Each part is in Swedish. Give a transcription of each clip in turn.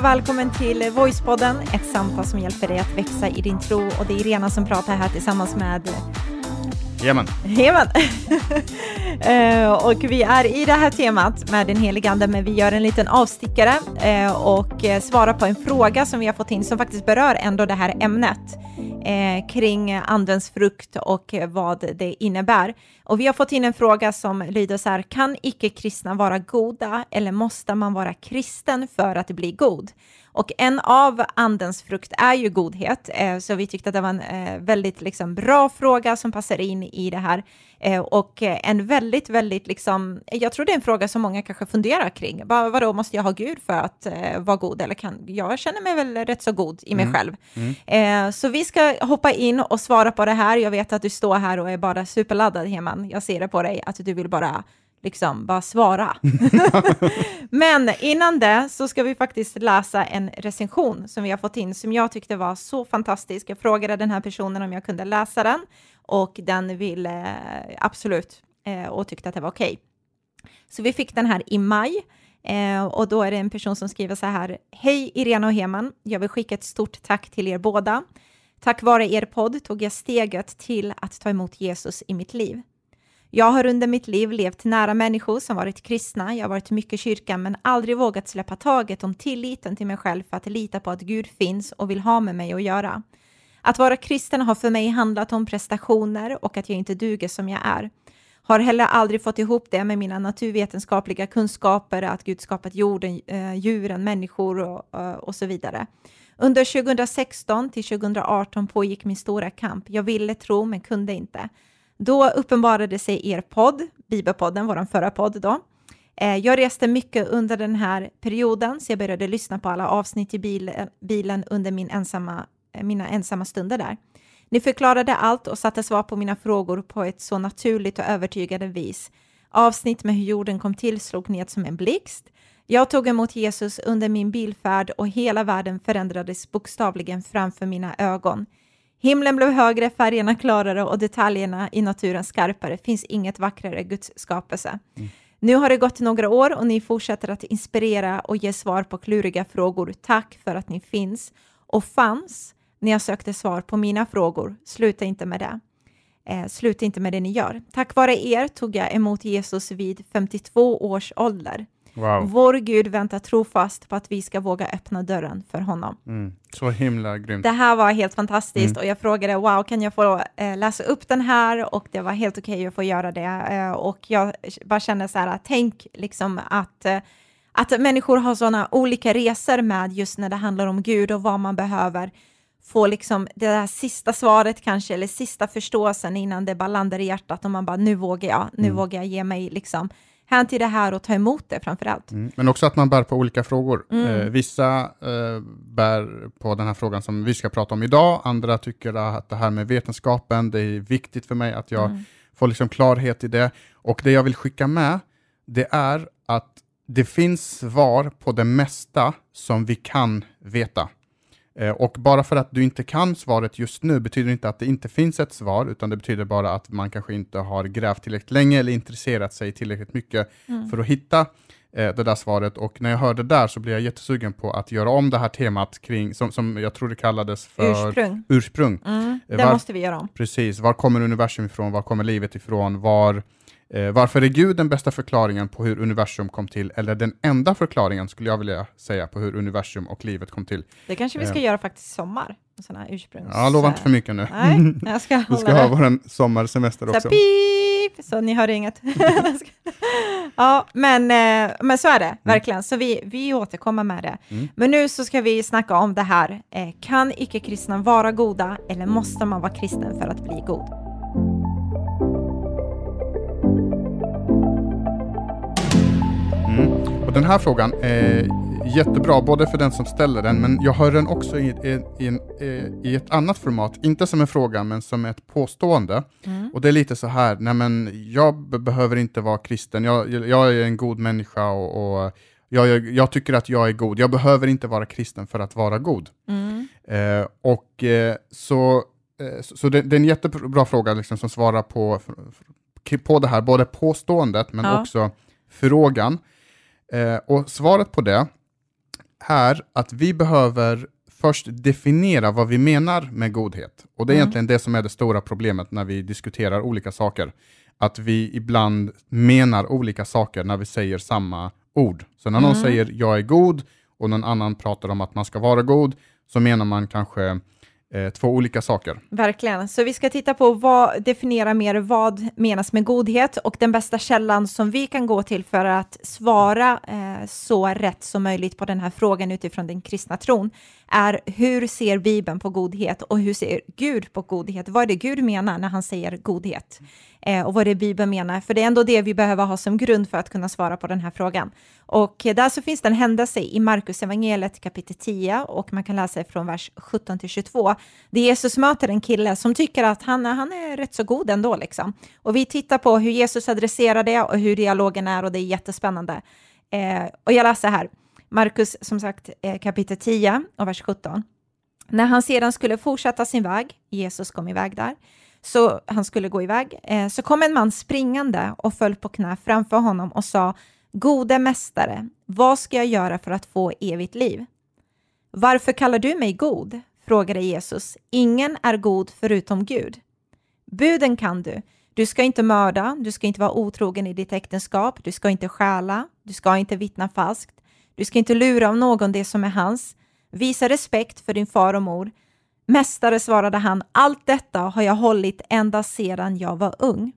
och välkommen till Voicepodden, ett samtal som hjälper dig att växa i din tro. Och det är Irena som pratar här tillsammans med Jajamän. Jajamän. Eh, och vi är i det här temat med den helige Ande, men vi gör en liten avstickare eh, och eh, svarar på en fråga som vi har fått in som faktiskt berör ändå det här ämnet kring andens frukt och vad det innebär. Och vi har fått in en fråga som lyder så här, kan icke-kristna vara goda eller måste man vara kristen för att bli god? Och en av andens frukt är ju godhet, eh, så vi tyckte att det var en eh, väldigt liksom, bra fråga som passar in i det här. Eh, och en väldigt, väldigt, liksom, jag tror det är en fråga som många kanske funderar kring. Vad, vadå, måste jag ha Gud för att vara god? Eller kan, jag känner mig väl rätt så god i mig mm. själv. Mm. så vi ska hoppa in och svara på det här. Jag vet att du står här och är bara superladdad, Heman. Jag ser det på dig, att du vill bara liksom bara svara. Men innan det så ska vi faktiskt läsa en recension som vi har fått in som jag tyckte var så fantastisk. Jag frågade den här personen om jag kunde läsa den och den ville eh, absolut eh, och tyckte att det var okej. Okay. Så vi fick den här i maj eh, och då är det en person som skriver så här. Hej Irena och Heman, jag vill skicka ett stort tack till er båda. Tack vare er podd tog jag steget till att ta emot Jesus i mitt liv. Jag har under mitt liv levt nära människor som varit kristna, jag har varit mycket i kyrkan men aldrig vågat släppa taget om tilliten till mig själv för att lita på att Gud finns och vill ha med mig att göra. Att vara kristen har för mig handlat om prestationer och att jag inte duger som jag är. Har heller aldrig fått ihop det med mina naturvetenskapliga kunskaper, att Gud skapat jorden, eh, djuren, människor och, eh, och så vidare. Under 2016 till 2018 pågick min stora kamp. Jag ville tro men kunde inte. Då uppenbarade sig er podd, Bibelpodden, vår förra podd då. Eh, jag reste mycket under den här perioden, så jag började lyssna på alla avsnitt i bilen, under min ensamma, eh, mina ensamma stunder där. Ni förklarade allt och satte svar på mina frågor på ett så naturligt och övertygande vis. Avsnitt med hur jorden kom till slog ned som en blixt. Jag tog emot Jesus under min bilfärd och hela världen förändrades bokstavligen framför mina ögon. Himlen blev högre, färgerna klarare och detaljerna i naturen skarpare. finns inget vackrare Guds skapelse. Mm. Nu har det gått några år och ni fortsätter att inspirera och ge svar på kluriga frågor. Tack för att ni finns och fanns när jag sökte svar på mina frågor. Sluta inte med det. Eh, sluta inte med det ni gör. Tack vare er tog jag emot Jesus vid 52 års ålder. Wow. Vår Gud väntar trofast på att vi ska våga öppna dörren för honom. Mm. Så himla grymt. Det här var helt fantastiskt mm. och jag frågade wow, kan jag få eh, läsa upp den här? Och det var helt okej okay att få göra det. Eh, och jag bara kände så här, tänk liksom att eh, att människor har sådana olika resor med just när det handlar om Gud och vad man behöver få liksom det där sista svaret kanske, eller sista förståelsen innan det bara landar i hjärtat och man bara nu vågar jag, nu mm. vågar jag ge mig liksom hän till det här och ta emot det framför allt. Mm. Men också att man bär på olika frågor. Mm. Eh, vissa eh, bär på den här frågan som vi ska prata om idag, andra tycker att det här med vetenskapen, det är viktigt för mig att jag mm. får liksom klarhet i det. Och det jag vill skicka med, det är att det finns svar på det mesta som vi kan veta. Eh, och bara för att du inte kan svaret just nu betyder inte att det inte finns ett svar, utan det betyder bara att man kanske inte har grävt tillräckligt länge eller intresserat sig tillräckligt mycket mm. för att hitta eh, det där svaret. Och när jag hörde där så blev jag jättesugen på att göra om det här temat kring, som, som jag tror det kallades för ursprung. ursprung. Mm, det var, måste vi göra om. Precis, var kommer universum ifrån, var kommer livet ifrån, var Eh, varför är Gud den bästa förklaringen på hur universum kom till, eller den enda förklaringen skulle jag vilja säga på hur universum och livet kom till? Det kanske vi ska eh. göra faktiskt i sommar, sådana ursprungs... Ja, lova inte för mycket nu. Nej, jag ska Vi ska ha vår sommarsemester så också. Pip, så ni hör inget. ja, men, eh, men så är det, mm. verkligen. Så vi, vi återkommer med det. Mm. Men nu så ska vi snacka om det här. Eh, kan icke-kristna vara goda, eller måste man vara kristen för att bli god? Och den här frågan är jättebra, både för den som ställer den, men jag hör den också i, i, i, en, i ett annat format, inte som en fråga, men som ett påstående. Mm. Och det är lite så här, nej men jag behöver inte vara kristen, jag, jag är en god människa och, och jag, jag, tycker att jag är god, jag behöver inte vara kristen för att vara god. Mm. Eh, och eh, så, eh, så det, det, är en jättebra fråga liksom, som svarar på, på det här, både påståendet men ja. också frågan. Eh, och svaret på det är att vi behöver först definiera vad vi menar med godhet. Och det är mm. egentligen det som är det stora problemet när vi diskuterar olika saker. Att vi ibland menar olika saker när vi säger samma ord. Så när mm. någon säger jag är god och någon annan pratar om att man ska vara god, så menar man kanske eh, två olika saker. Verkligen. Så vi ska titta på vad, definiera mer vad menas med godhet och den bästa källan som vi kan gå till för att svara eh, så rätt som möjligt på den här frågan utifrån den kristna tron är hur ser Bibeln på godhet och hur ser Gud på godhet? Vad är det Gud menar när han säger godhet? Eh, och vad är det Bibeln menar? För det är ändå det vi behöver ha som grund för att kunna svara på den här frågan. Och eh, där så finns det en händelse i Markus evangeliet kapitel 10 och man kan läsa från vers 17 till 22. Det Jesus möter en kille som tycker att han, han är rätt så god ändå liksom. Och vi tittar på hur Jesus adresserar det och hur dialogen är och det är jättespännande. Eh, och jag läser här. Markus som sagt eh, kapitel 10 och vers 17. När han sedan skulle fortsätta sin väg, Jesus kom iväg där, så han skulle gå iväg, eh, så kom en man springande och föll på knä framför honom och sa Gode mästare, vad ska jag göra för att få evigt liv? Varför kallar du mig god? frågade Jesus. Ingen är god förutom Gud. Buden kan du. Du ska inte mörda, du ska inte vara otrogen i ditt äktenskap, du ska inte stjäla, du ska inte vittna falskt, du ska inte lura av någon det som är hans. Visa respekt för din far och mor. Mästare, svarade han, allt detta har jag hållit ända sedan jag var ung.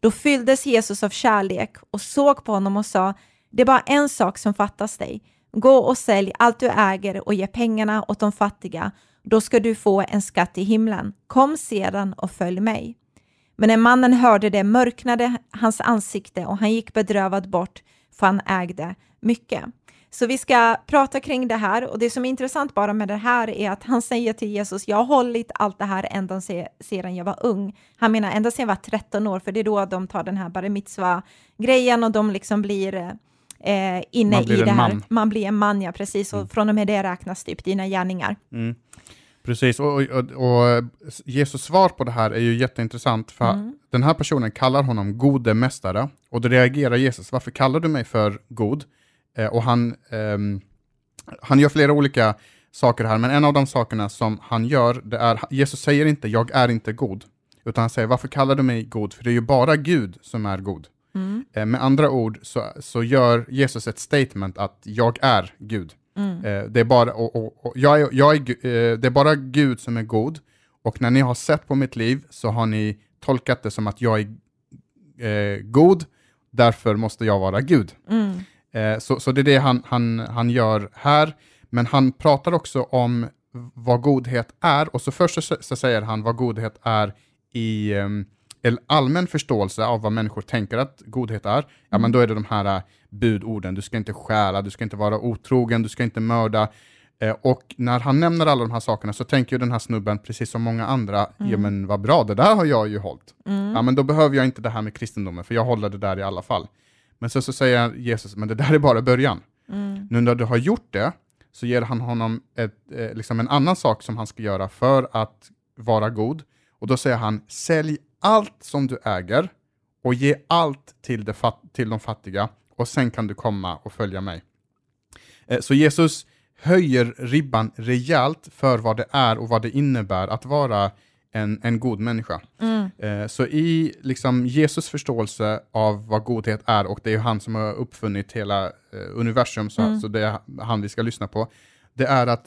Då fylldes Jesus av kärlek och såg på honom och sa, det är bara en sak som fattas dig. Gå och sälj allt du äger och ge pengarna åt de fattiga. Då ska du få en skatt i himlen. Kom sedan och följ mig. Men när mannen hörde det mörknade hans ansikte och han gick bedrövad bort, för han ägde mycket. Så vi ska prata kring det här och det som är intressant bara med det här är att han säger till Jesus, jag har hållit allt det här ända sedan jag var ung. Han menar ända sedan jag var 13 år, för det är då de tar den här bar mitzva-grejen och de liksom blir eh, inne i det här. Man. man blir en man, ja precis, och mm. från och med det räknas typ dina gärningar. Mm. Precis, och, och, och, Jesus svar på det här är ju jätteintressant, för mm. den här personen kallar honom gode mästare, och då reagerar Jesus, varför kallar du mig för god? Eh, och han, ehm, han gör flera olika saker här, men en av de sakerna som han gör, det är, Jesus säger inte jag är inte god, utan han säger varför kallar du mig god? För det är ju bara Gud som är god. Mm. Eh, med andra ord så, så gör Jesus ett statement att jag är Gud. Mm. Eh, det, är bara, och, och, och jag är, jag är, det är bara Gud som är god, och när ni har sett på mitt liv så har ni tolkat det som att jag är eh, god, därför måste jag vara Gud. Mm. Eh, så, så det är det han, han, han gör här, men han pratar också om vad godhet är, och så först så, så säger han vad godhet är i en allmän förståelse av vad människor tänker att godhet är, ja men då är det de här uh, budorden, du ska inte stjäla, du ska inte vara otrogen, du ska inte mörda, eh, och när han nämner alla de här sakerna så tänker ju den här snubben, precis som många andra, mm. ja men vad bra, det där har jag ju hållit. Mm. Ja men då behöver jag inte det här med kristendomen, för jag håller det där i alla fall. Men så, så säger Jesus, men det där är bara början. Mm. Nu när du har gjort det, så ger han honom ett, eh, liksom en annan sak som han ska göra för att vara god. Och då säger han, sälj allt som du äger och ge allt till, de, till de fattiga och sen kan du komma och följa mig. Eh, så Jesus höjer ribban rejält för vad det är och vad det innebär att vara en, en god människa. Mm. Eh, så i liksom, Jesus förståelse av vad godhet är, och det är ju han som har uppfunnit hela eh, universum, så, mm. så det är han vi ska lyssna på, det är att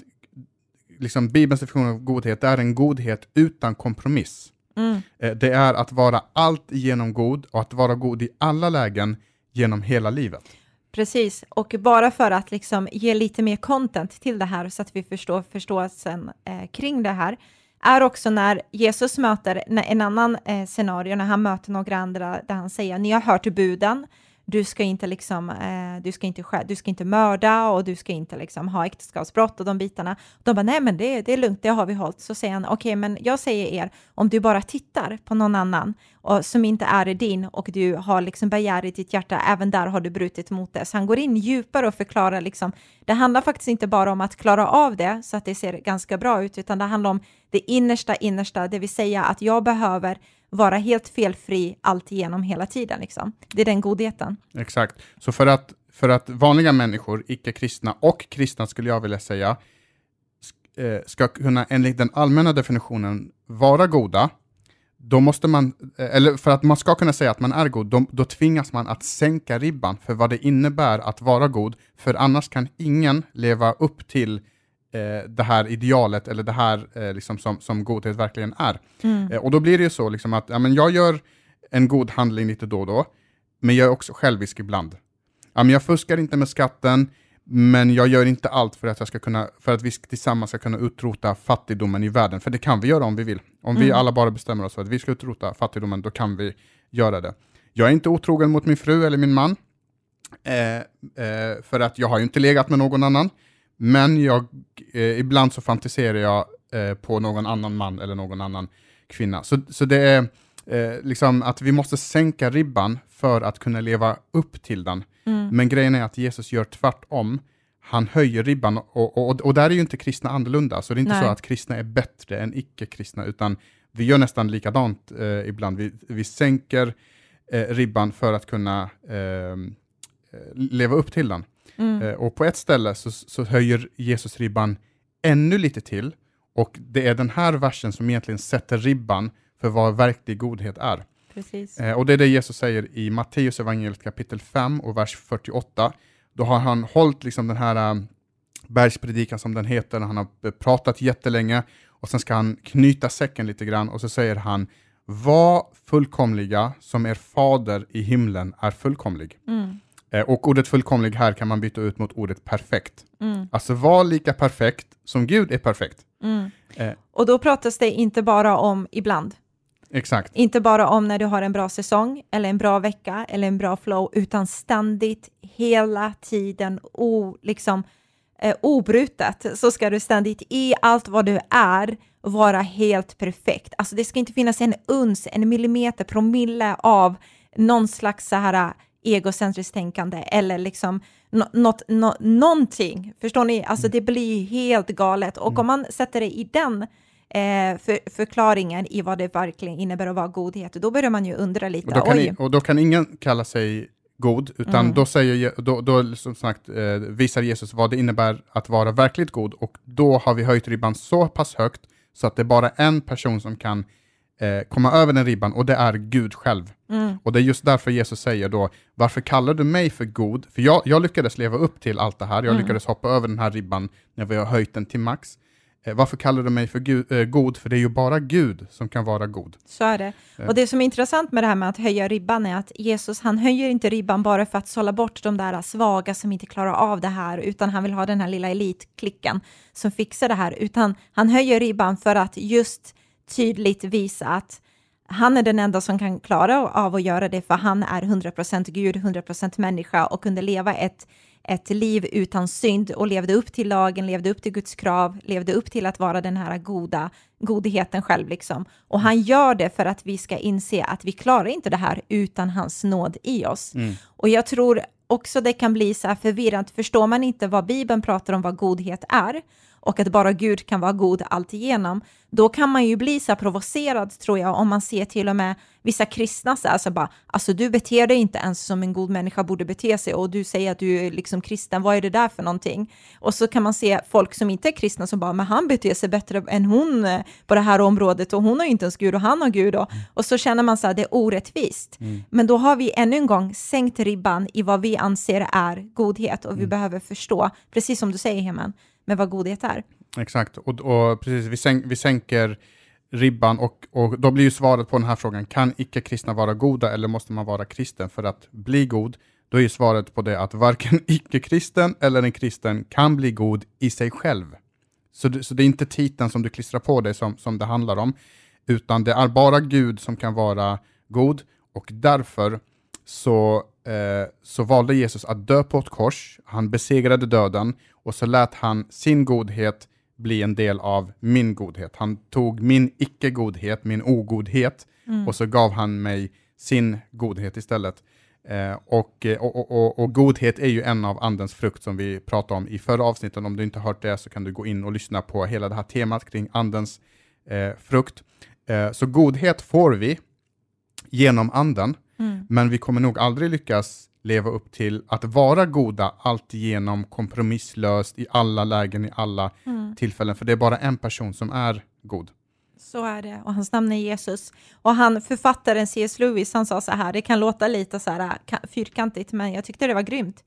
liksom, Bibelns definition av godhet är en godhet utan kompromiss. Mm. Eh, det är att vara allt genom god och att vara god i alla lägen genom hela livet. Precis, och bara för att liksom ge lite mer content till det här så att vi förstår förståelsen eh, kring det här, är också när Jesus möter en annan eh, scenario, när han möter några andra, där han säger, ni har hört buden, du ska inte liksom, eh, du ska inte, du ska inte mörda och du ska inte liksom ha äktenskapsbrott och de bitarna. De bara, nej men det, det är lugnt, det har vi hållit. Så säger han, okej okay, men jag säger er, om du bara tittar på någon annan och, som inte är din och du har liksom begär i ditt hjärta, även där har du brutit mot det. Så han går in djupare och förklarar liksom, det handlar faktiskt inte bara om att klara av det så att det ser ganska bra ut, utan det handlar om det innersta, innersta, det vill säga att jag behöver vara helt felfri alltigenom hela tiden. Liksom. Det är den godheten. Exakt. Så för att, för att vanliga människor, icke-kristna och kristna skulle jag vilja säga, eh, ska kunna enligt den allmänna definitionen vara goda, då måste man, eh, eller för att man ska kunna säga att man är god, då, då tvingas man att sänka ribban för vad det innebär att vara god, för annars kan ingen leva upp till eh, det här idealet eller det här eh, liksom som, som godhet verkligen är. Mm. Eh, och då blir det ju så liksom att ja, men jag gör en god handling lite då och då, men jag är också självisk ibland. Ja, men jag fuskar inte med skatten, men jag gör inte allt för att, jag ska kunna, för att vi tillsammans ska kunna utrota fattigdomen i världen, för det kan vi göra om vi vill. Om mm. vi alla bara bestämmer oss för att vi ska utrota fattigdomen, då kan vi göra det. Jag är inte otrogen mot min fru eller min man, eh, eh, för att jag har ju inte legat med någon annan, men jag, eh, ibland så fantiserar jag eh, på någon annan man eller någon annan kvinna. Så, så det är eh, liksom att vi måste sänka ribban för att kunna leva upp till den. Mm. Men grejen är att Jesus gör tvärtom. Han höjer ribban och, och, och där är ju inte kristna annorlunda, så det är inte Nej. så att kristna är bättre än icke-kristna, utan vi gör nästan likadant eh, ibland. Vi, vi sänker eh, ribban för att kunna ehm, eh, leva upp till den. Mm. Eh, och på ett ställe så, så höjer Jesus ribban ännu lite till, och det är den här versen som egentligen sätter ribban för vad verklig godhet är. Eh, och det är det Jesus säger i Matteus evangeliet kapitel 5 och vers 48. Då har han hållit liksom den här um, bergspredikan som den heter, han har pratat jättelänge och sen ska han knyta säcken lite grann och så säger han var fullkomliga som er fader i himlen är fullkomlig. Mm. Eh, och ordet fullkomlig här kan man byta ut mot ordet perfekt. Mm. Alltså var lika perfekt som Gud är perfekt. Mm. Eh. Och då pratas det inte bara om ibland, Exakt. Inte bara om när du har en bra säsong, eller en bra vecka, eller en bra flow, utan ständigt, hela tiden, o, liksom, eh, obrutet, så ska du ständigt i allt vad du är vara helt perfekt. Alltså det ska inte finnas en uns, en millimeter, promille av någon slags så här egocentriskt tänkande eller liksom något, no, någonting. Förstår ni? Alltså mm. det blir helt galet. Och mm. om man sätter det i den eh, för, förklaringen i vad det verkligen innebär att vara godhet, då börjar man ju undra lite. Och då kan, i, och då kan ingen kalla sig god, utan mm. då, säger, då, då som sagt, eh, visar Jesus vad det innebär att vara verkligt god, och då har vi höjt ribban så pass högt så att det är bara en person som kan eh, komma över den ribban, och det är Gud själv. Mm. Och det är just därför Jesus säger då, varför kallar du mig för god? För jag, jag lyckades leva upp till allt det här, jag mm. lyckades hoppa över den här ribban när vi har höjt den till max. Eh, varför kallar du mig för Gud, äh, god? För det är ju bara Gud som kan vara god. Så är det. Och det som är intressant med det här med att höja ribban är att Jesus, han höjer inte ribban bara för att sålla bort de där svaga som inte klarar av det här, utan han vill ha den här lilla elitklicken som fixar det här, utan han höjer ribban för att just tydligt visa att han är den enda som kan klara av att göra det, för han är 100% Gud, 100% människa och kunde leva ett ett liv utan synd och levde upp till lagen, levde upp till Guds krav, levde upp till att vara den här goda godheten själv. Liksom. Och han gör det för att vi ska inse att vi klarar inte det här utan hans nåd i oss. Mm. Och jag tror också det kan bli så här förvirrat, förstår man inte vad Bibeln pratar om vad godhet är, och att bara Gud kan vara god alltigenom, då kan man ju bli så provocerad tror jag om man ser till och med vissa kristna så här, så bara, alltså du beter dig inte ens som en god människa borde bete sig och du säger att du är liksom kristen, vad är det där för någonting? Och så kan man se folk som inte är kristna som bara, men han beter sig bättre än hon eh, på det här området och hon har inte ens Gud och han har Gud och, mm. och så känner man så här, det är orättvist. Mm. Men då har vi ännu en gång sänkt ribban i vad vi anser är godhet och vi mm. behöver förstå, precis som du säger Heman, med vad godhet är. Exakt, och, och precis, vi, sänk, vi sänker ribban och, och då blir ju svaret på den här frågan, kan icke-kristna vara goda eller måste man vara kristen för att bli god? Då är ju svaret på det att varken icke-kristen eller en kristen kan bli god i sig själv. Så det, så det är inte titeln som du klistrar på dig som, som det handlar om, utan det är bara Gud som kan vara god och därför så, eh, så valde Jesus att dö på ett kors, han besegrade döden och så lät han sin godhet bli en del av min godhet. Han tog min icke-godhet, min ogodhet, mm. och så gav han mig sin godhet istället. Eh, och, och, och, och, godhet är ju en av andens frukt som vi pratade om i förra avsnittet. Om du inte hört det så kan du gå in och lyssna på hela det här temat kring andens eh, frukt. Eh, så godhet får vi genom anden, mm. men vi kommer nog aldrig lyckas leva upp till att vara goda alltigenom kompromisslöst i alla lägen, i alla mm. tillfällen. För det är bara en person som är god. Så är det, och hans namn är Jesus. Och han, författaren C.S. Lewis, han sa så här, det kan låta lite så här fyrkantigt, men jag tyckte det var grymt.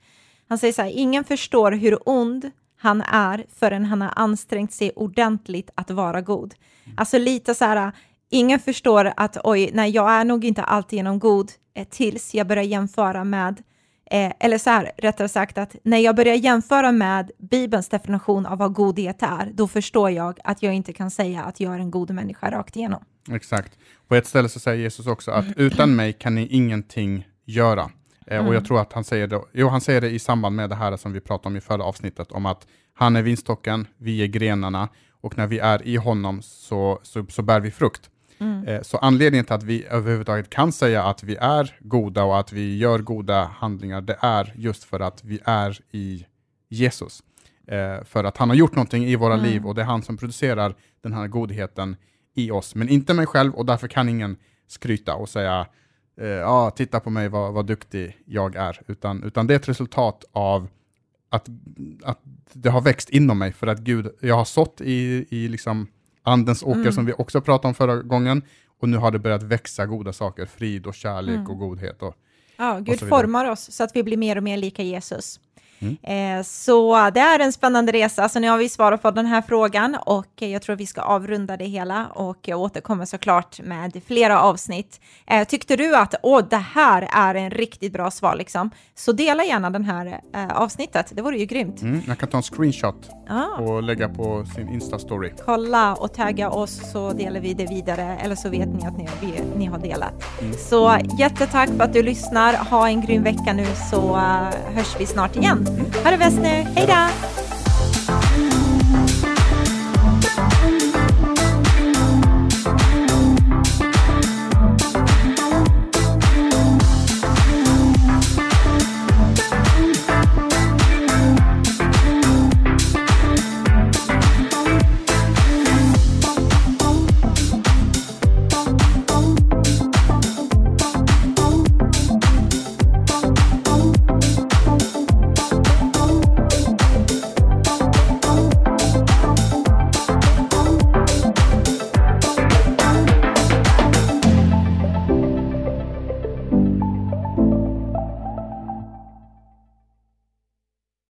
Han säger så här, ingen förstår hur ond han är förrän han har ansträngt sig ordentligt att vara god. Alltså lite så här, ingen förstår att oj, nej, jag är nog inte alltigenom god eh, tills jag börjar jämföra med Eh, eller så här, rättare sagt att när jag börjar jämföra med Bibelns definition av vad godhet är, då förstår jag att jag inte kan säga att jag är en god människa rakt igenom. Exakt. På ett ställe så säger Jesus också att utan mig kan ni ingenting göra. Eh, mm. Och jag tror att han säger det, jo, han säger det i samband med det här som vi pratade om i förra avsnittet, om att han är vinstocken, vi är grenarna, och när vi är i honom så, så, så bär vi frukt. Mm. Eh, så anledningen till att vi överhuvudtaget kan säga att vi är goda och att vi gör goda handlingar, det är just för att vi är i Jesus. Eh, för att han har gjort någonting i våra mm. liv och det är han som producerar den här godheten i oss. Men inte mig själv och därför kan ingen skryta och säga ja, eh, ah, titta på mig vad, vad duktig jag är. Utan, utan det är ett resultat av att, att det har växt inom mig för att Gud, jag har sått i, i liksom andens åker mm. som vi också pratade om förra gången. Och nu har det börjat växa goda saker, frid och kärlek mm. och godhet. Och, ja, Gud formar oss så att vi blir mer och mer lika Jesus. Mm. Eh, så det är en spännande resa. Så nu har vi svarat på den här frågan och jag tror vi ska avrunda det hela och jag återkommer såklart med flera avsnitt. Eh, tyckte du att åh, det här är en riktigt bra svar liksom, så dela gärna den här eh, avsnittet. Det vore ju grymt. Mm, jag kan ta en screenshot ah. och lägga på sin Insta-story. Kolla och tagga oss så delar vi det vidare eller så vet ni att ni, vi, ni har delat. Mm. Så jättetack för att du lyssnar. Ha en grym vecka nu så hörs vi snart igen. Ha det bäst nu. Hej då!